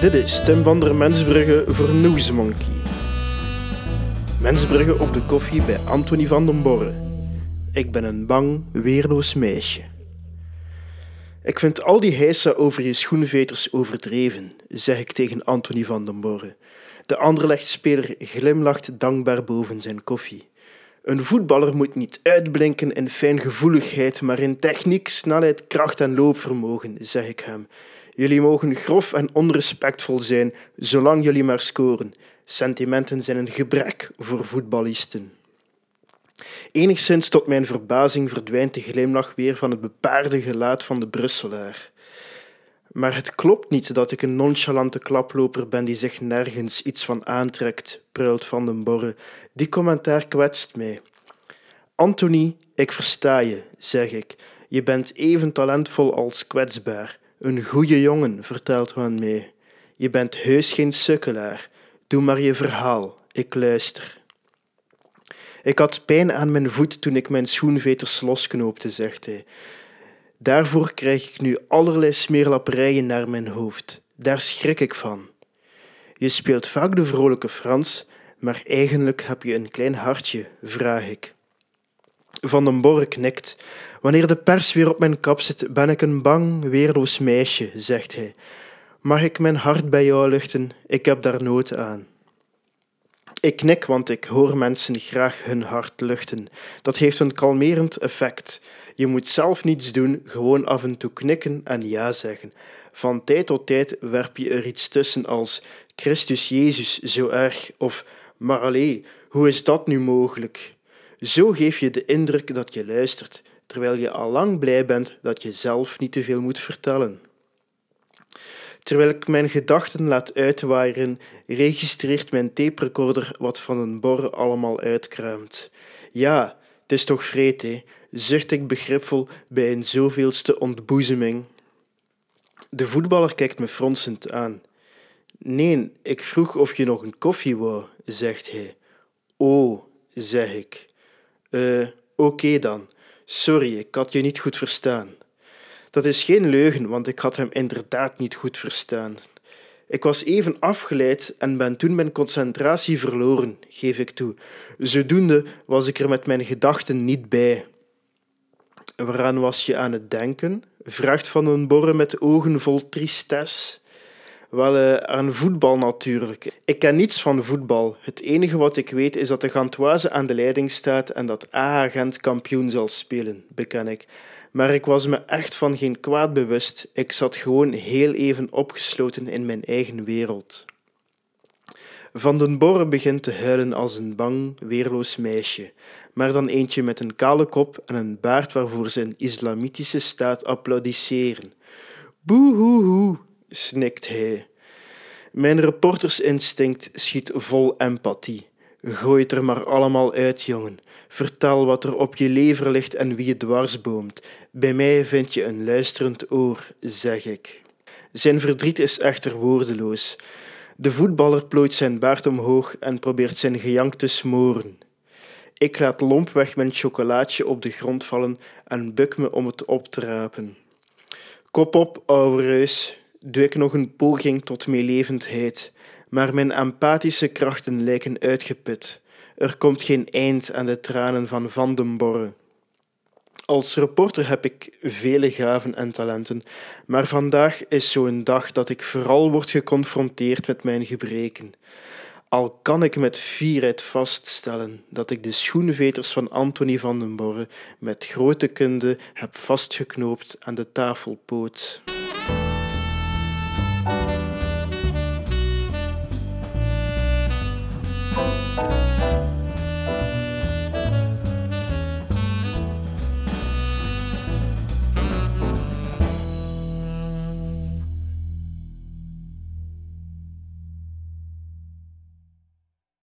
Dit is Tim van der Mensbrugge voor Newsmonkey. Mensbrugge op de koffie bij Anthony van den Borre. Ik ben een bang, weerloos meisje. Ik vind al die heisa over je schoenveters overdreven, zeg ik tegen Anthony van den Borre. De Anderlecht-speler glimlacht dankbaar boven zijn koffie. Een voetballer moet niet uitblinken in fijngevoeligheid, maar in techniek, snelheid, kracht en loopvermogen, zeg ik hem. Jullie mogen grof en onrespectvol zijn, zolang jullie maar scoren. Sentimenten zijn een gebrek voor voetballisten. Enigszins tot mijn verbazing verdwijnt de glimlach weer van het bepaarde gelaat van de Brusselaar. Maar het klopt niet dat ik een nonchalante klaploper ben die zich nergens iets van aantrekt, pruilt Van den Borre. Die commentaar kwetst mij. Anthony, ik versta je, zeg ik. Je bent even talentvol als kwetsbaar. Een goede jongen, vertelt men mij. Je bent heus geen sukkelaar. Doe maar je verhaal, ik luister. Ik had pijn aan mijn voet toen ik mijn schoenveters losknoopte, zegt hij. Daarvoor krijg ik nu allerlei smeerlapperijen naar mijn hoofd. Daar schrik ik van. Je speelt vaak de vrolijke Frans, maar eigenlijk heb je een klein hartje, vraag ik. Van den Borre knikt. Wanneer de pers weer op mijn kap zit, ben ik een bang, weerloos meisje, zegt hij. Mag ik mijn hart bij jou luchten? Ik heb daar nood aan. Ik knik, want ik hoor mensen graag hun hart luchten. Dat heeft een kalmerend effect. Je moet zelf niets doen, gewoon af en toe knikken en ja zeggen. Van tijd tot tijd werp je er iets tussen als Christus Jezus zo erg of maar allee, hoe is dat nu mogelijk? Zo geef je de indruk dat je luistert, terwijl je al lang blij bent dat je zelf niet te veel moet vertellen. Terwijl ik mijn gedachten laat uitwaaien, registreert mijn taperecorder wat van een bor allemaal uitkruimt. Ja, het is toch vreed, hè? zucht ik begripvol bij een zoveelste ontboezeming. De voetballer kijkt me fronsend aan. Nee, ik vroeg of je nog een koffie wou, zegt hij. Oh, zeg ik. Eh, oké dan. Sorry, ik had je niet goed verstaan. Dat is geen leugen, want ik had hem inderdaad niet goed verstaan. Ik was even afgeleid en ben toen mijn concentratie verloren, geef ik toe. Zodoende was ik er met mijn gedachten niet bij. Waaraan was je aan het denken? vraagt Van den Borre met ogen vol tristesse. Wel, uh, aan voetbal natuurlijk. Ik ken niets van voetbal. Het enige wat ik weet is dat de Gantoise aan de leiding staat en dat A-agent kampioen zal spelen, beken ik. Maar ik was me echt van geen kwaad bewust. Ik zat gewoon heel even opgesloten in mijn eigen wereld. Van den Borre begint te huilen als een bang, weerloos meisje, maar dan eentje met een kale kop en een baard waarvoor een islamitische staat applaudisseren. Boehoehoe, snikt hij. Mijn reportersinstinct schiet vol empathie. Gooi het er maar allemaal uit, jongen. Vertel wat er op je lever ligt en wie het dwarsboomt. Bij mij vind je een luisterend oor, zeg ik. Zijn verdriet is echter woordeloos. De voetballer plooit zijn baard omhoog en probeert zijn gejank te smoren. Ik laat lompweg mijn chocolaatje op de grond vallen en buk me om het op te rapen. Kop op, ouwe reus, doe ik nog een poging tot meelevendheid, maar mijn empathische krachten lijken uitgeput. Er komt geen eind aan de tranen van Van den Borre. Als reporter heb ik vele gaven en talenten, maar vandaag is zo'n dag dat ik vooral word geconfronteerd met mijn gebreken. Al kan ik met fierheid vaststellen dat ik de schoenveters van Anthony van den Borre met grote kunde heb vastgeknoopt aan de tafelpoot.